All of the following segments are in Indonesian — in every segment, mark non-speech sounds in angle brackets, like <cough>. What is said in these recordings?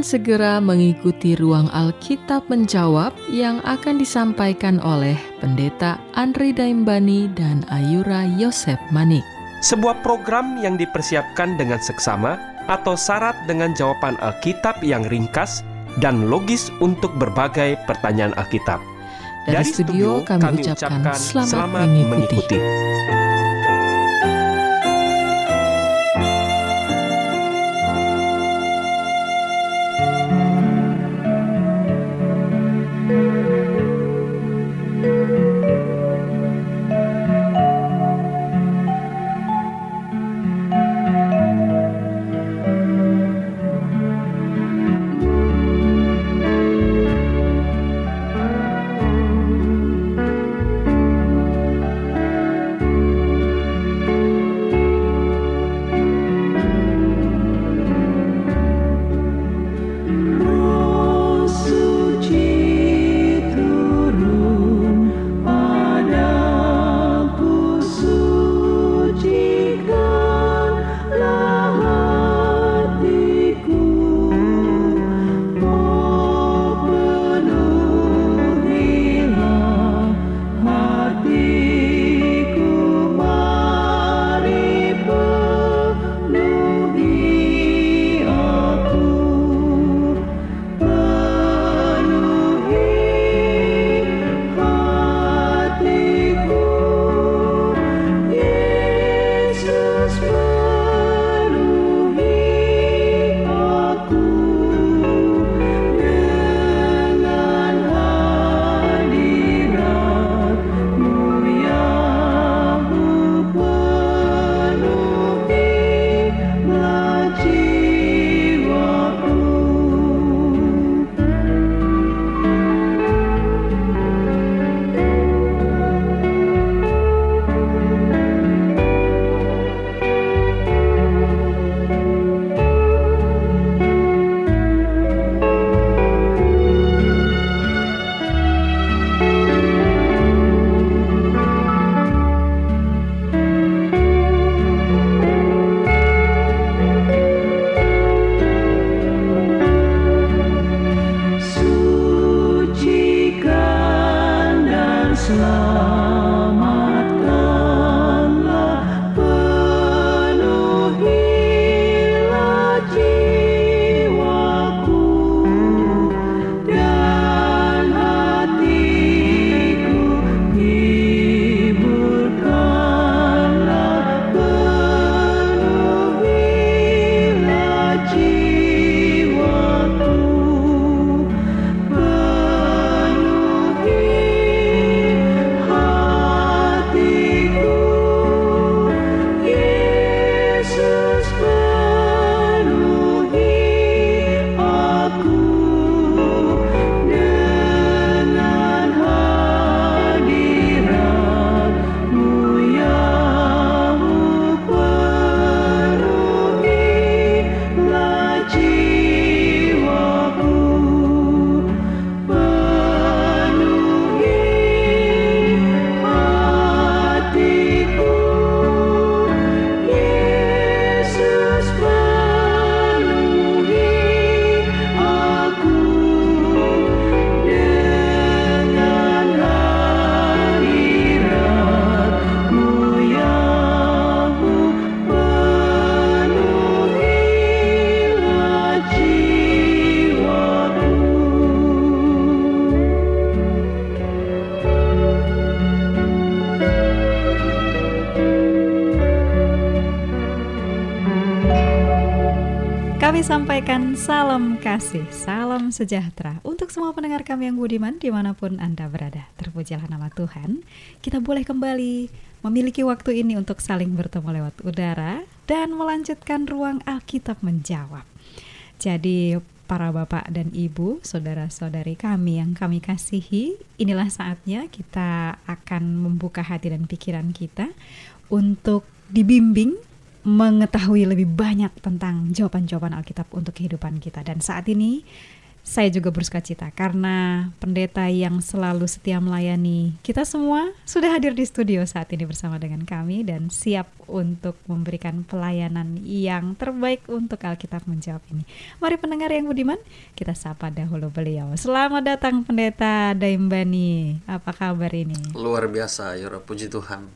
Akan segera mengikuti ruang Alkitab menjawab yang akan disampaikan oleh Pendeta Andri Daimbani dan Ayura Yosef Manik. Sebuah program yang dipersiapkan dengan seksama atau syarat dengan jawaban Alkitab yang ringkas dan logis untuk berbagai pertanyaan Alkitab. Dari, studio, kami, ucapkan, selamat, mengikuti. kami kasih, salam sejahtera untuk semua pendengar kami yang budiman di mana pun Anda berada. Terpujilah nama Tuhan. Kita boleh kembali memiliki waktu ini untuk saling bertemu lewat udara dan melanjutkan ruang Alkitab menjawab. Jadi para bapak dan ibu, saudara-saudari kami yang kami kasihi, inilah saatnya kita akan membuka hati dan pikiran kita untuk dibimbing mengetahui lebih banyak tentang jawaban-jawaban Alkitab untuk kehidupan kita. Dan saat ini saya juga bersuka cita karena pendeta yang selalu setia melayani kita semua sudah hadir di studio saat ini bersama dengan kami dan siap untuk memberikan pelayanan yang terbaik untuk Alkitab menjawab ini. Mari pendengar yang budiman, kita sapa dahulu beliau. Selamat datang pendeta Daimbani. Apa kabar ini? Luar biasa, Yura. Puji Tuhan.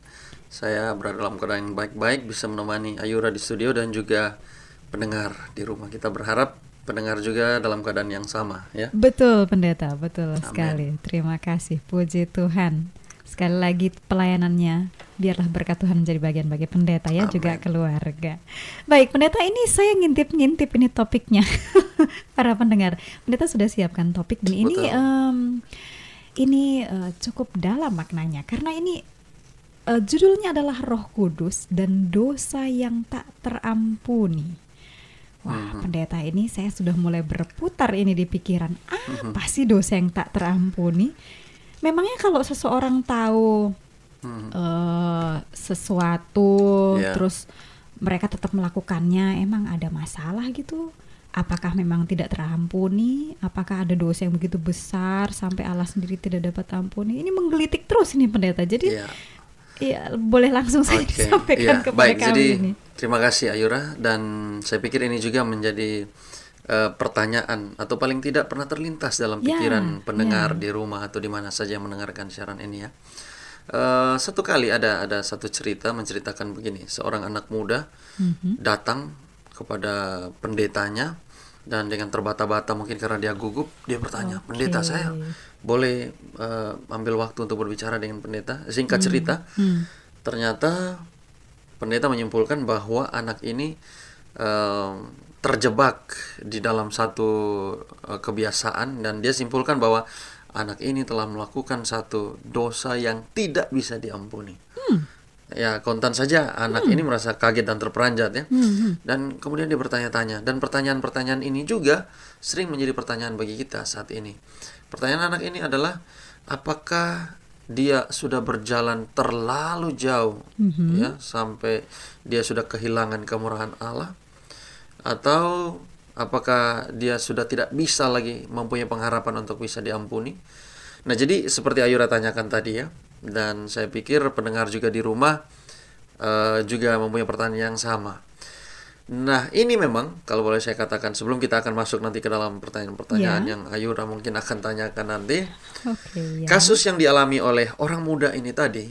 Saya berada dalam keadaan yang baik-baik bisa menemani Ayura di studio dan juga pendengar di rumah. Kita berharap pendengar juga dalam keadaan yang sama ya. Betul pendeta, betul Amen. sekali. Terima kasih. Puji Tuhan. Sekali lagi pelayanannya biarlah berkat Tuhan menjadi bagian bagi pendeta ya Amen. juga keluarga. Baik, pendeta ini saya ngintip-ngintip ini topiknya. <laughs> Para pendengar, pendeta sudah siapkan topik dan ini um, ini uh, cukup dalam maknanya karena ini uh, judulnya adalah Roh Kudus dan dosa yang tak terampuni. Wah, hmm. pendeta ini saya sudah mulai berputar ini di pikiran. Apa hmm. sih dosa yang tak terampuni? Memangnya kalau seseorang tahu hmm. uh, sesuatu, yeah. terus mereka tetap melakukannya, emang ada masalah gitu? Apakah memang tidak terampuni? Apakah ada dosa yang begitu besar sampai Allah sendiri tidak dapat ampuni? Ini menggelitik terus ini pendeta. Jadi yeah Iya, boleh langsung saya okay. sampaikan ya, kepada baik, kami jadi, ini. Terima kasih Ayura dan saya pikir ini juga menjadi uh, pertanyaan atau paling tidak pernah terlintas dalam ya, pikiran ya, pendengar ya. di rumah atau di mana saja yang mendengarkan siaran ini ya. Uh, satu kali ada ada satu cerita menceritakan begini, seorang anak muda mm-hmm. datang kepada pendetanya dan dengan terbata-bata mungkin karena dia gugup dia bertanya okay. pendeta saya boleh uh, ambil waktu untuk berbicara dengan pendeta singkat hmm. cerita hmm. ternyata pendeta menyimpulkan bahwa anak ini uh, terjebak di dalam satu uh, kebiasaan dan dia simpulkan bahwa anak ini telah melakukan satu dosa yang tidak bisa diampuni hmm ya kontan saja. Anak hmm. ini merasa kaget dan terperanjat ya. Hmm, hmm. dan kemudian dia bertanya-tanya. Dan pertanyaan-pertanyaan ini juga sering menjadi pertanyaan bagi kita saat ini. Pertanyaan anak ini adalah apakah dia sudah berjalan terlalu jauh hmm. ya sampai dia sudah kehilangan kemurahan Allah? Atau apakah dia sudah tidak bisa lagi mempunyai pengharapan untuk bisa diampuni? Nah jadi seperti Ayura tanyakan tadi ya dan saya pikir pendengar juga di rumah uh, juga mempunyai pertanyaan yang sama. Nah, ini memang kalau boleh saya katakan sebelum kita akan masuk nanti ke dalam pertanyaan-pertanyaan yeah. yang Ayura mungkin akan tanyakan nanti. Okay, yeah. Kasus yang dialami oleh orang muda ini tadi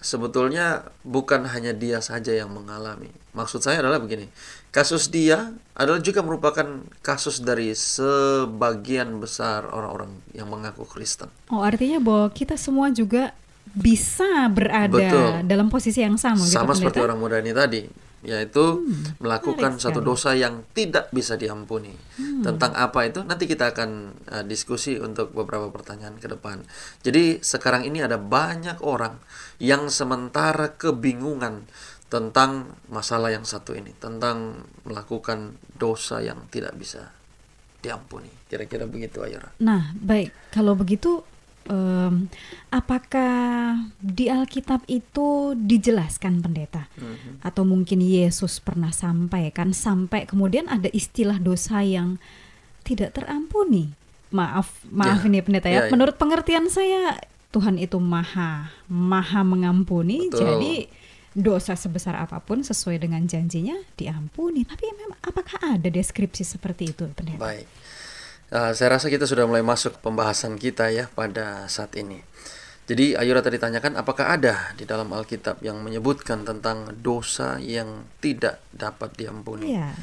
sebetulnya bukan hanya dia saja yang mengalami. Maksud saya adalah begini. Kasus dia adalah juga merupakan kasus dari sebagian besar orang-orang yang mengaku Kristen. Oh, artinya bahwa kita semua juga bisa berada Betul. dalam posisi yang sama gitu, sama gitu, seperti orang muda ini tadi yaitu hmm, melakukan satu dosa yang tidak bisa diampuni. Hmm. Tentang apa itu nanti kita akan uh, diskusi untuk beberapa pertanyaan ke depan. Jadi sekarang ini ada banyak orang yang sementara kebingungan tentang masalah yang satu ini, tentang melakukan dosa yang tidak bisa diampuni. Kira-kira begitu Ayora. Nah, baik. Kalau begitu um, apakah di Alkitab itu dijelaskan pendeta mm-hmm. atau mungkin Yesus pernah sampaikan sampai kemudian ada istilah dosa yang tidak terampuni maaf maaf yeah. ini pendeta ya yeah, yeah. menurut pengertian saya Tuhan itu maha maha mengampuni Betul. jadi dosa sebesar apa pun sesuai dengan janjinya diampuni tapi memang apakah ada deskripsi seperti itu pendeta baik Uh, saya rasa kita sudah mulai masuk pembahasan kita ya pada saat ini. Jadi Ayura tadi tanyakan apakah ada di dalam Alkitab yang menyebutkan tentang dosa yang tidak dapat diampuni. Ya,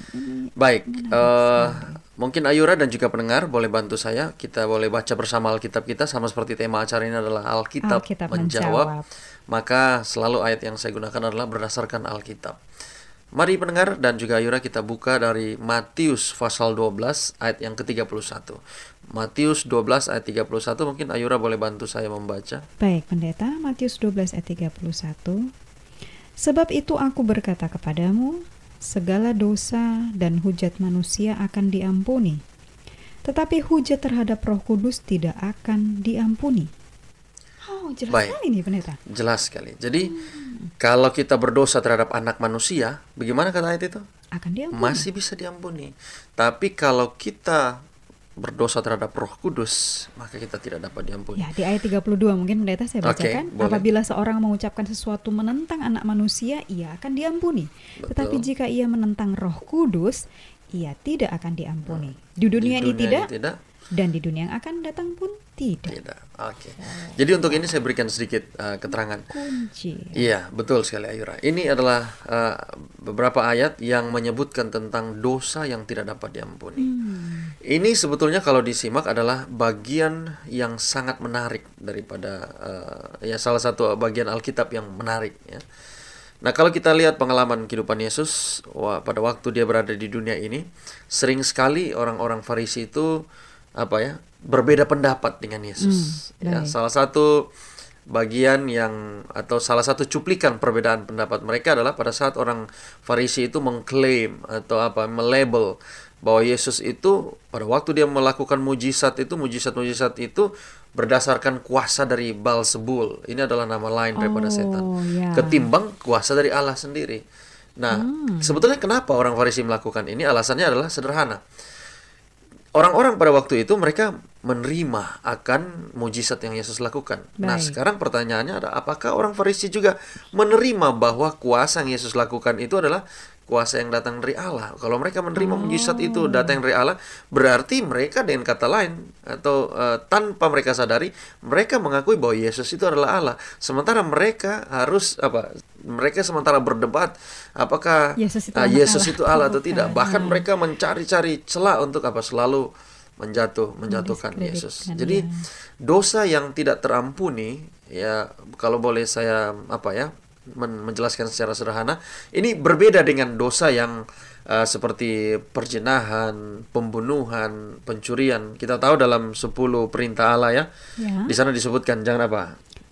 Baik, uh, mungkin Ayura dan juga pendengar boleh bantu saya. Kita boleh baca bersama Alkitab kita sama seperti tema acara ini adalah Alkitab, Alkitab menjawab. menjawab. Maka selalu ayat yang saya gunakan adalah berdasarkan Alkitab. Mari pendengar dan juga Ayura kita buka dari Matius pasal 12 ayat yang ke-31. Matius 12 ayat 31 mungkin Ayura boleh bantu saya membaca. Baik, pendeta, Matius 12 ayat 31. Sebab itu aku berkata kepadamu, segala dosa dan hujat manusia akan diampuni, tetapi hujat terhadap Roh Kudus tidak akan diampuni. Oh, jelas Baik. sekali nih pendeta. Jelas sekali. Jadi kalau kita berdosa terhadap anak manusia, bagaimana kata ayat itu? Akan diampuni. Masih bisa diampuni. Tapi kalau kita berdosa terhadap Roh Kudus, maka kita tidak dapat diampuni. Ya, di ayat 32 mungkin pendeta saya bacakan. boleh. Apabila seorang mengucapkan sesuatu menentang anak manusia, ia akan diampuni. Betul. Tetapi jika ia menentang Roh Kudus, ia tidak akan diampuni. Di dunia, Di ini tidak, tidak, dan di dunia yang akan datang pun tidak. tidak. Oke. Jadi untuk ini saya berikan sedikit uh, keterangan. Kunci. Iya, betul sekali Ayura. Ini adalah uh, beberapa ayat yang menyebutkan tentang dosa yang tidak dapat diampuni. Hmm. Ini sebetulnya kalau disimak adalah bagian yang sangat menarik daripada uh, ya salah satu bagian Alkitab yang menarik ya. Nah, kalau kita lihat pengalaman kehidupan Yesus wah, pada waktu dia berada di dunia ini, sering sekali orang-orang Farisi itu apa ya, berbeda pendapat dengan Yesus. Hmm, ya, salah satu bagian yang atau salah satu cuplikan perbedaan pendapat mereka adalah pada saat orang Farisi itu mengklaim atau apa melabel bahwa Yesus itu pada waktu dia melakukan mujizat itu mujizat-mujizat itu berdasarkan kuasa dari Balsebul. Ini adalah nama lain daripada Oh, setan. ya. Ketimbang kuasa dari Allah sendiri. Nah, Hmm. sebetulnya kenapa orang Farisi melakukan ini? Alasannya adalah sederhana. Orang-orang pada waktu itu mereka menerima akan mujizat yang Yesus lakukan. Nah, Baik. sekarang pertanyaannya ada apakah orang Farisi juga menerima bahwa kuasa yang Yesus lakukan itu adalah kuasa yang datang dari Allah. Kalau mereka menerima mujizat itu datang dari Allah, berarti mereka dengan kata lain atau eh, tanpa mereka sadari, mereka mengakui bahwa Yesus itu adalah Allah. Sementara mereka harus apa? Mereka sementara berdebat apakah Yesus itu anak Yesus Allah itu Allah atau atau tidak. Bahkan Hmm. mereka mencari-cari celah untuk apa? Selalu menjatuh menjatuhkan Yesus. Mendiskreditkan, Jadi dosa yang tidak terampuni ya kalau boleh saya apa ya men- menjelaskan secara sederhana ini berbeda dengan dosa yang uh, seperti perjinahan, pembunuhan, pencurian. Kita tahu dalam 10 perintah Allah ya. Ya. Di sana disebutkan jangan apa?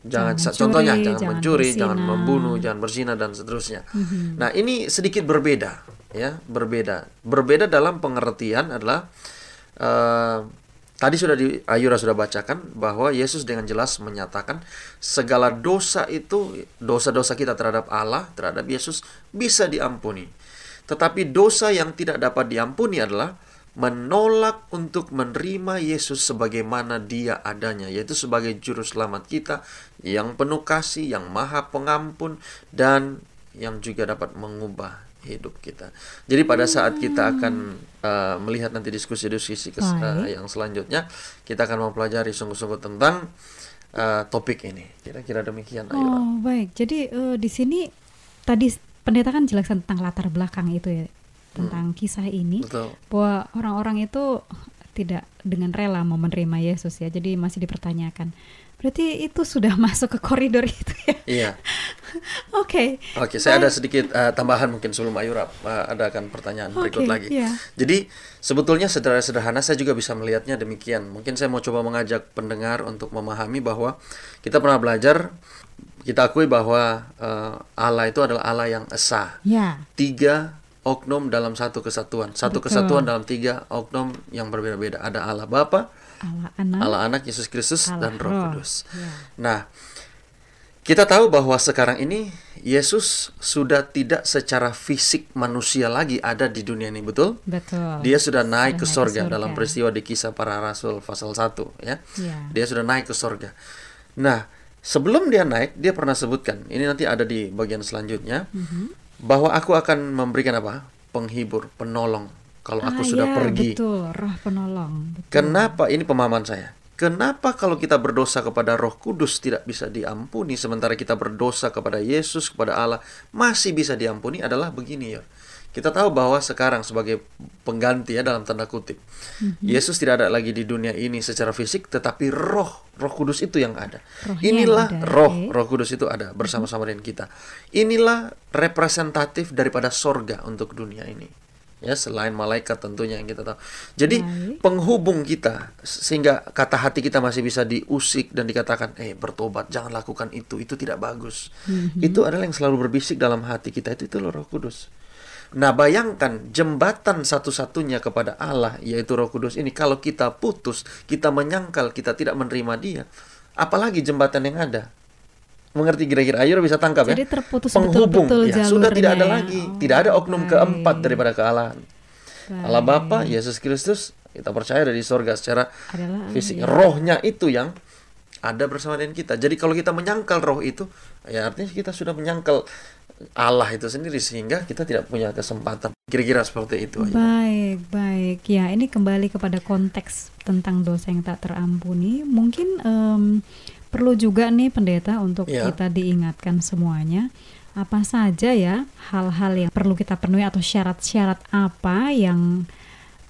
Jangan, Jangan mencuri, contohnya jangan, jangan mencuri, jangan berzina. membunuh, jangan berzina dan seterusnya. Mhm. Nah, ini sedikit berbeda ya, berbeda. Berbeda dalam pengertian adalah eh, tadi sudah di Ayura sudah bacakan bahwa Yesus dengan jelas menyatakan segala dosa itu dosa-dosa kita terhadap Allah, terhadap Yesus bisa diampuni. Tetapi dosa yang tidak dapat diampuni adalah menolak untuk menerima Yesus sebagaimana dia adanya, yaitu sebagai juru selamat kita yang penuh kasih, yang maha pengampun, dan yang juga dapat mengubah hidup kita. Jadi pada saat kita akan uh, melihat nanti diskusi-diskusi kes- uh, yang selanjutnya, kita akan mempelajari sungguh-sungguh tentang uh, topik ini. Kira-kira demikian, Ayura. Oh, baik. Jadi eh, di sini tadi pendeta kan jelaskan tentang latar belakang itu ya, tentang kisah ini Betul. bahwa orang-orang itu tidak dengan rela mau menerima Yesus ya. Jadi masih dipertanyakan. Berarti itu sudah <laughs> masuk ke koridor itu ya. Iya. <laughs> Oke. Oke, saya ada sedikit uh, tambahan mungkin sebelum Ayura uh, adakan pertanyaan berikut Oke, lagi. iya. Jadi sebetulnya secara sederhana saya juga bisa melihatnya demikian. Mungkin saya mau coba mengajak pendengar untuk memahami bahwa kita pernah belajar, kita akui bahwa uh, Allah itu adalah Allah yang esa. Ya. Tiga oknum dalam satu kesatuan, satu Betul. kesatuan dalam tiga oknum yang berbeda-beda. Ada Allah Bapa, Allah anak. Allah Anak, Yesus Kristus, Allah dan Roh Roh. Kudus. Ya. Nah, kita tahu bahwa sekarang ini Yesus sudah tidak secara fisik manusia lagi ada di dunia ini, betul? Betul. Dia sudah naik ke naik ke sorga surga. dalam peristiwa di kisah para rasul pasal 1 ya. Ya. Dia sudah naik ke sorga. Nah, sebelum dia naik, dia pernah sebutkan, ini nanti ada di bagian selanjutnya, Mhm. bahwa aku akan memberikan apa? Penghibur, penolong kalau aku Ah, sudah ya, pergi. Betul, roh penolong. Betul. Kenapa ini pemahaman saya? Kenapa kalau kita berdosa kepada Roh Kudus tidak bisa diampuni sementara kita berdosa kepada Yesus kepada Allah masih bisa diampuni adalah begini ya. Kita tahu bahwa sekarang sebagai pengganti ya dalam tanda kutip, mm-hmm. Yesus tidak ada lagi di dunia ini secara fisik, tetapi Roh, Roh Kudus itu yang ada. Rohnya Inilah ada, Roh. Roh Kudus itu ada bersama-sama dengan kita. Inilah representatif daripada sorga untuk dunia ini ya selain malaikat tentunya yang kita tahu. Jadi Baik. penghubung kita sehingga kata hati kita masih bisa diusik dan dikatakan eh bertobat jangan lakukan itu itu tidak bagus. Mm-hmm. Itu adalah yang selalu berbisik dalam hati kita itu itu Roh Kudus. Nah, bayangkan jembatan satu-satunya kepada Allah yaitu Roh Kudus ini kalau kita putus, kita menyangkal, kita tidak menerima Dia, apalagi jembatan yang ada mengerti kira-kira Ayo bisa tangkap Jadi ya. terputus penghubung betul -betul ya, sudah tidak ada lagi, oh, tidak ada oknum baik. keempat daripada kealahan. Baik. Allah Bapa, Yesus Kristus, kita percaya dari sorga secara Adalah, fisik. Ya. Rohnya itu yang ada bersama dengan kita. Jadi kalau kita menyangkal roh itu, ya artinya kita sudah menyangkal Allah itu sendiri sehingga kita tidak punya kesempatan. Kira-kira seperti itu. Aja. Baik, baik. Ya, ini kembali kepada konteks tentang dosa yang tak terampuni. Mungkin um, perlu juga nih pendeta untuk yeah. kita diingatkan semuanya apa saja ya hal-hal yang perlu kita penuhi atau syarat-syarat apa yang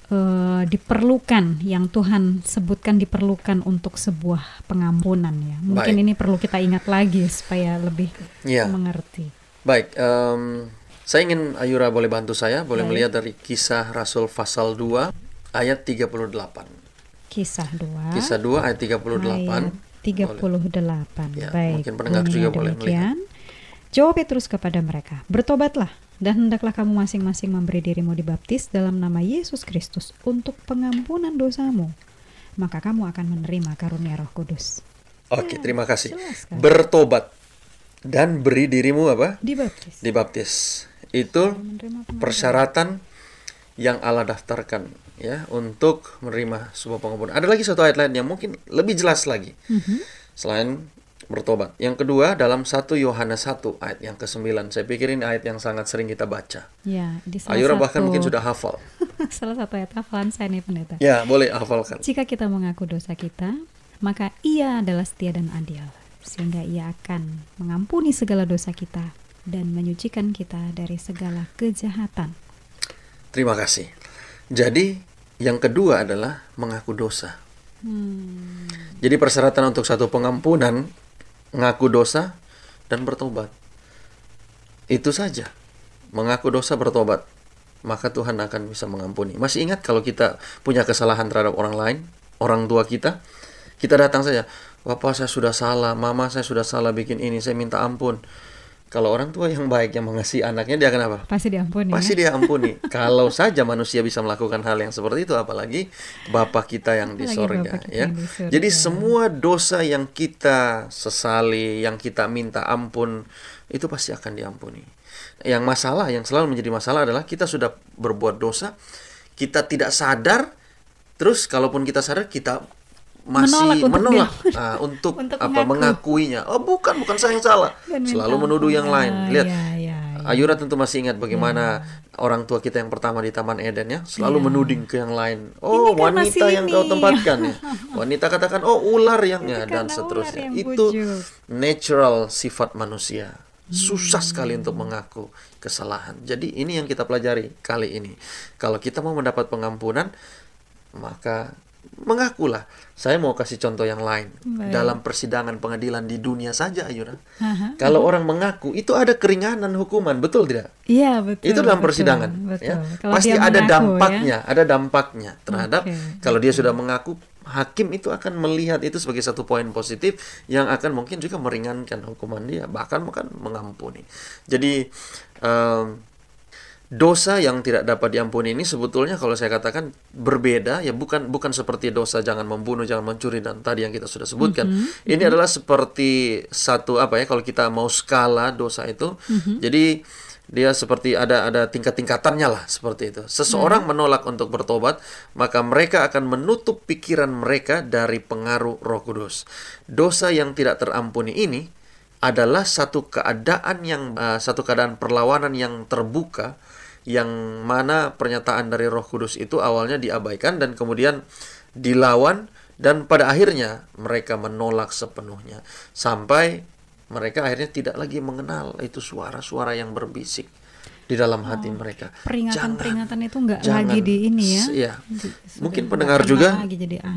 uh, diperlukan yang Tuhan sebutkan diperlukan untuk sebuah pengampunan ya mungkin Baik. ini perlu kita ingat lagi supaya lebih yeah. mengerti. Baik, um, saya ingin Ayura boleh bantu saya boleh Baik. melihat dari kisah Rasul pasal 2 ayat 38. Kisah 2. Kisah 2 ayat 38. Ayat 38. Ya, Baik. Mungkin pendengar juga boleh melihat. Jawab Petrus kepada mereka, "Bertobatlah dan hendaklah kamu masing-masing memberi dirimu dibaptis dalam nama Yesus Kristus untuk pengampunan dosamu, maka kamu akan menerima karunia Roh Kudus." Oke, ya, terima kasih. Bertobat dan beri dirimu apa? Dibaptis. Dibaptis. Itu persyaratan yang Allah daftarkan ya untuk menerima sebuah pengampunan. Ada lagi satu ayat lain yang mungkin lebih jelas lagi mm-hmm. selain bertobat. Yang kedua dalam 1 Yohanes 1 ayat yang ke-9. Saya pikir ini ayat yang sangat sering kita baca. Ya, di salah Ayura satu... bahkan mungkin sudah hafal. <laughs> salah satu ayat hafalan saya nih pendeta. Ya, boleh hafalkan. Jika kita mengaku dosa kita, maka ia adalah setia dan adil sehingga ia akan mengampuni segala dosa kita dan menyucikan kita dari segala kejahatan. Terima kasih. Jadi yang kedua adalah mengaku dosa. Hmm. Jadi persyaratan untuk satu pengampunan, mengaku dosa dan bertobat. Itu saja. Mengaku dosa bertobat, maka Tuhan akan bisa mengampuni. Masih ingat kalau kita punya kesalahan terhadap orang lain, orang tua kita, kita datang saja, Bapak saya sudah salah, Mama saya sudah salah bikin ini, saya minta ampun kalau orang tua yang baik yang mengasihi anaknya dia akan apa? Pasti diampuni. Pasti ya? diampuni. <laughs> Kalau saja manusia bisa melakukan hal yang seperti itu apalagi Bapa kita yang di sorga ya. Di surga. Jadi semua dosa yang kita sesali, yang kita minta ampun itu pasti akan diampuni. Yang masalah yang selalu menjadi masalah adalah kita sudah berbuat dosa, kita tidak sadar Terus kalaupun kita sadar kita masih menolak untuk, menolak nah, <laughs> untuk, <laughs> untuk apa mengaku. mengakuinya. Oh bukan, bukan saya yang salah. Dan Selalu menuduh yang lain. Lihat, ya, ya, ya. Ayura tentu masih ingat bagaimana ya. orang tua kita yang pertama di Taman Eden ya, selalu ya. menuding ke yang lain. Oh kan wanita yang ini. kau tempatkan ya. <laughs> Wanita katakan oh ular yang ya dan seterusnya. Yang Itu natural sifat manusia. Susah hmm. sekali untuk mengaku kesalahan. Jadi ini yang kita pelajari kali ini. Kalau kita mau mendapat pengampunan, maka mengakulah. Saya mau kasih contoh yang lain Baik. dalam persidangan pengadilan di dunia saja, Ayura. Uh-huh. Kalau orang mengaku itu ada keringanan hukuman, betul tidak? Iya betul. Itu dalam betul, persidangan, betul. ya. Pasti ada mengaku, dampaknya, ya? ada dampaknya terhadap okay, kalau dia sudah mengaku, hakim itu akan melihat itu sebagai satu poin positif yang akan mungkin juga meringankan hukuman dia, bahkan bahkan mengampuni. Jadi um, dosa yang tidak dapat diampuni ini sebetulnya kalau saya katakan berbeda ya bukan bukan seperti dosa jangan membunuh jangan mencuri dan tadi yang kita sudah sebutkan mm -hmm. ini mm -hmm. adalah seperti satu apa ya kalau kita mau skala dosa itu mm -hmm. jadi dia seperti ada ada tingkat-tingkatannya lah seperti itu. Seseorang hmm. menolak untuk bertobat, maka mereka akan menutup pikiran mereka dari pengaruh Roh Kudus. Dosa yang tidak terampuni ini adalah satu keadaan yang uh, satu keadaan perlawanan yang terbuka yang mana pernyataan dari Roh Kudus itu awalnya diabaikan dan kemudian dilawan dan pada akhirnya mereka menolak sepenuhnya. Sampai mereka akhirnya tidak lagi mengenal itu suara-suara yang berbisik di dalam hati mereka. Peringatan-peringatan itu nggak lagi di ini ya. iya. Mungkin pendengar juga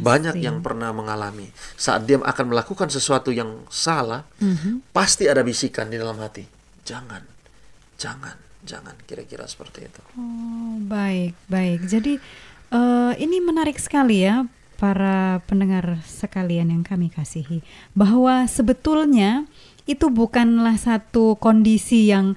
banyak yang pernah mengalami saat dia akan melakukan sesuatu yang salah, Mhm. pasti ada bisikan di dalam hati. Jangan, jangan, jangan. Kira-kira seperti itu. Oh, baik, baik. Jadi eh, ini menarik sekali ya para pendengar sekalian yang kami kasihi bahwa sebetulnya itu bukanlah satu kondisi yang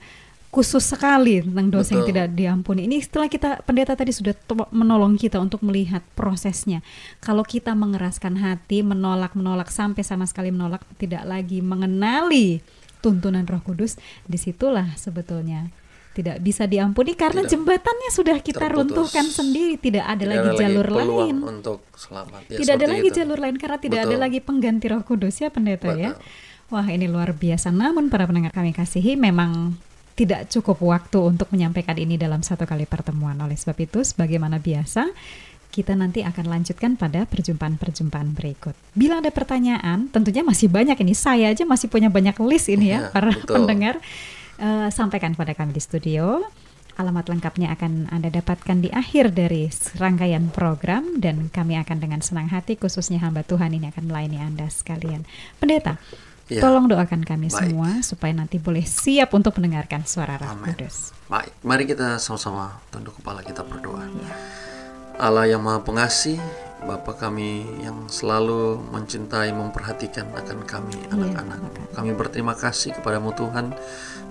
khusus sekali tentang dosa yang Betul. tidak diampuni. Ini setelah kita pendeta tadi sudah menolong kita untuk melihat prosesnya. Kalau kita mengeraskan hati, menolak menolak sampai sama sekali menolak, tidak lagi mengenali tuntunan Roh Kudus, di situlah sebetulnya tidak bisa diampuni karena Tidak. jembatannya sudah kita Terputus. runtuhkan sendiri, tidak ada Tidak lagi ada jalur peluang lain. untuk selamat. Ya, tidak ada lagi itu. jalur lain karena tidak ada Betul. lagi pengganti Roh Kudus ya pendeta ya. Betul. Wah, ini luar biasa. Namun para pendengar kami kasihi memang tidak cukup waktu untuk menyampaikan ini dalam satu kali pertemuan. Oleh sebab itu, sebagaimana biasa, kita nanti akan lanjutkan pada perjumpaan-perjumpaan berikut. Bila ada pertanyaan, tentunya masih banyak ini. Saya aja masih punya banyak list ini ya, Iya, para betul. pendengar. Eh, sampaikan pada kami di studio. Alamat lengkapnya akan Anda dapatkan di akhir dari rangkaian program dan kami akan dengan senang hati khususnya hamba Tuhan ini akan melayani Anda sekalian. Pendeta, Ya. tolong doakan kami Baik. semua supaya nanti boleh siap untuk mendengarkan suara Roh. Kudus. Baik, mari kita sama-sama tunduk kepala kita berdoa. Ya. Allah yang Maha Pengasih, Bapa kami yang selalu mencintai, memperhatikan akan kami anak-anak. Kami berterima kasih kepadamu Tuhan.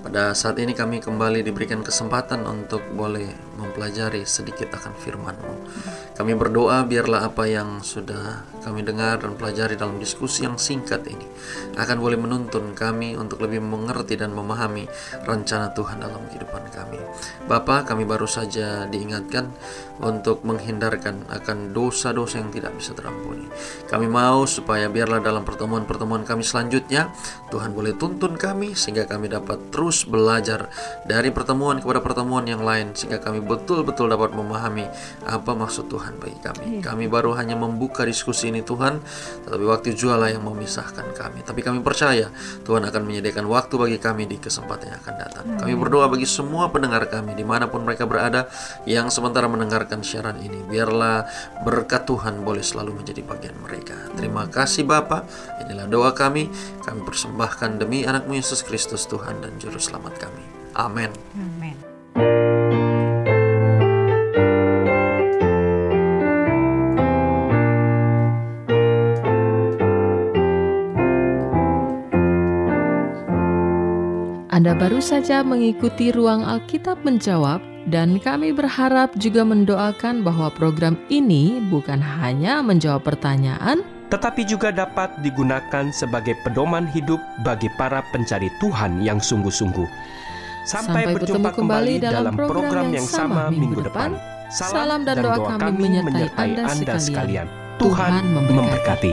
Pada saat ini kami kembali diberikan kesempatan untuk boleh mempelajari sedikit akan firman-Mu. Kami berdoa biarlah apa yang sudah kami dengar dan pelajari dalam diskusi yang singkat ini akan boleh menuntun kami untuk lebih mengerti dan memahami rencana Tuhan dalam kehidupan kami. Bapa, kami baru saja diingatkan untuk menghindarkan akan dosa-dosa yang tidak bisa terampuni. Kami mau supaya biarlah dalam pertemuan-pertemuan kami selanjutnya Tuhan boleh tuntun kami sehingga kami dapat terus belajar dari pertemuan kepada pertemuan yang lain sehingga kami betul-betul dapat memahami apa maksud Tuhan bagi kami. Kami baru hanya membuka diskusi ini Tuhan, tetapi waktu jualah yang memisahkan kami. Tapi kami percaya Tuhan akan menyediakan waktu bagi kami di kesempatan yang akan datang. Kami berdoa bagi semua pendengar kami di mana pun mereka berada yang sementara mendengarkan siaran ini. Biarlah berkat Tuhan boleh selalu menjadi bagian mereka. Terima kasih Bapa. Inilah doa kami. Kami persembahkan demi anakmu Yesus Kristus Tuhan dan Juru Selamat kami. Amin. Baru saja mengikuti ruang Alkitab menjawab dan kami berharap juga mendoakan bahwa program ini bukan hanya menjawab pertanyaan, tetapi juga dapat digunakan sebagai pedoman hidup bagi para pencari Tuhan yang sungguh-sungguh. Sampai, Sampai berjumpa bertemu kembali kembali dalam program yang sama minggu depan. Salam dan doa kami menyertai Anda sekalian. Tuhan Tuhan memberkati.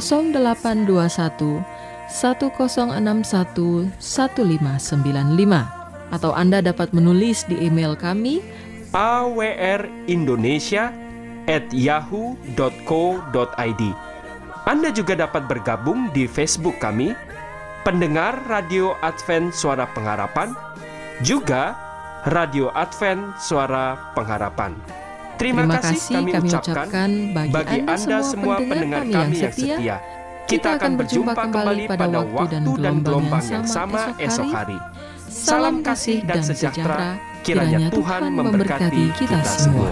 0821 1061 1595 atau Anda dapat menulis di email kami awrindonesia at yahoo.co.id Anda juga dapat bergabung di Facebook kami, pendengar Radio Advent Suara Pengharapan, juga Radio Advent Suara Pengharapan. Terima, Terima kasih, kami, kami ucapkan ucapkan bagi Anda semua pendengar kami yang setia. Kita akan berjumpa kembali pada waktu dan gelombang yang sama esok hari. Salam kasih dan sejahtera kiranya Tuhan memberkati kita semua.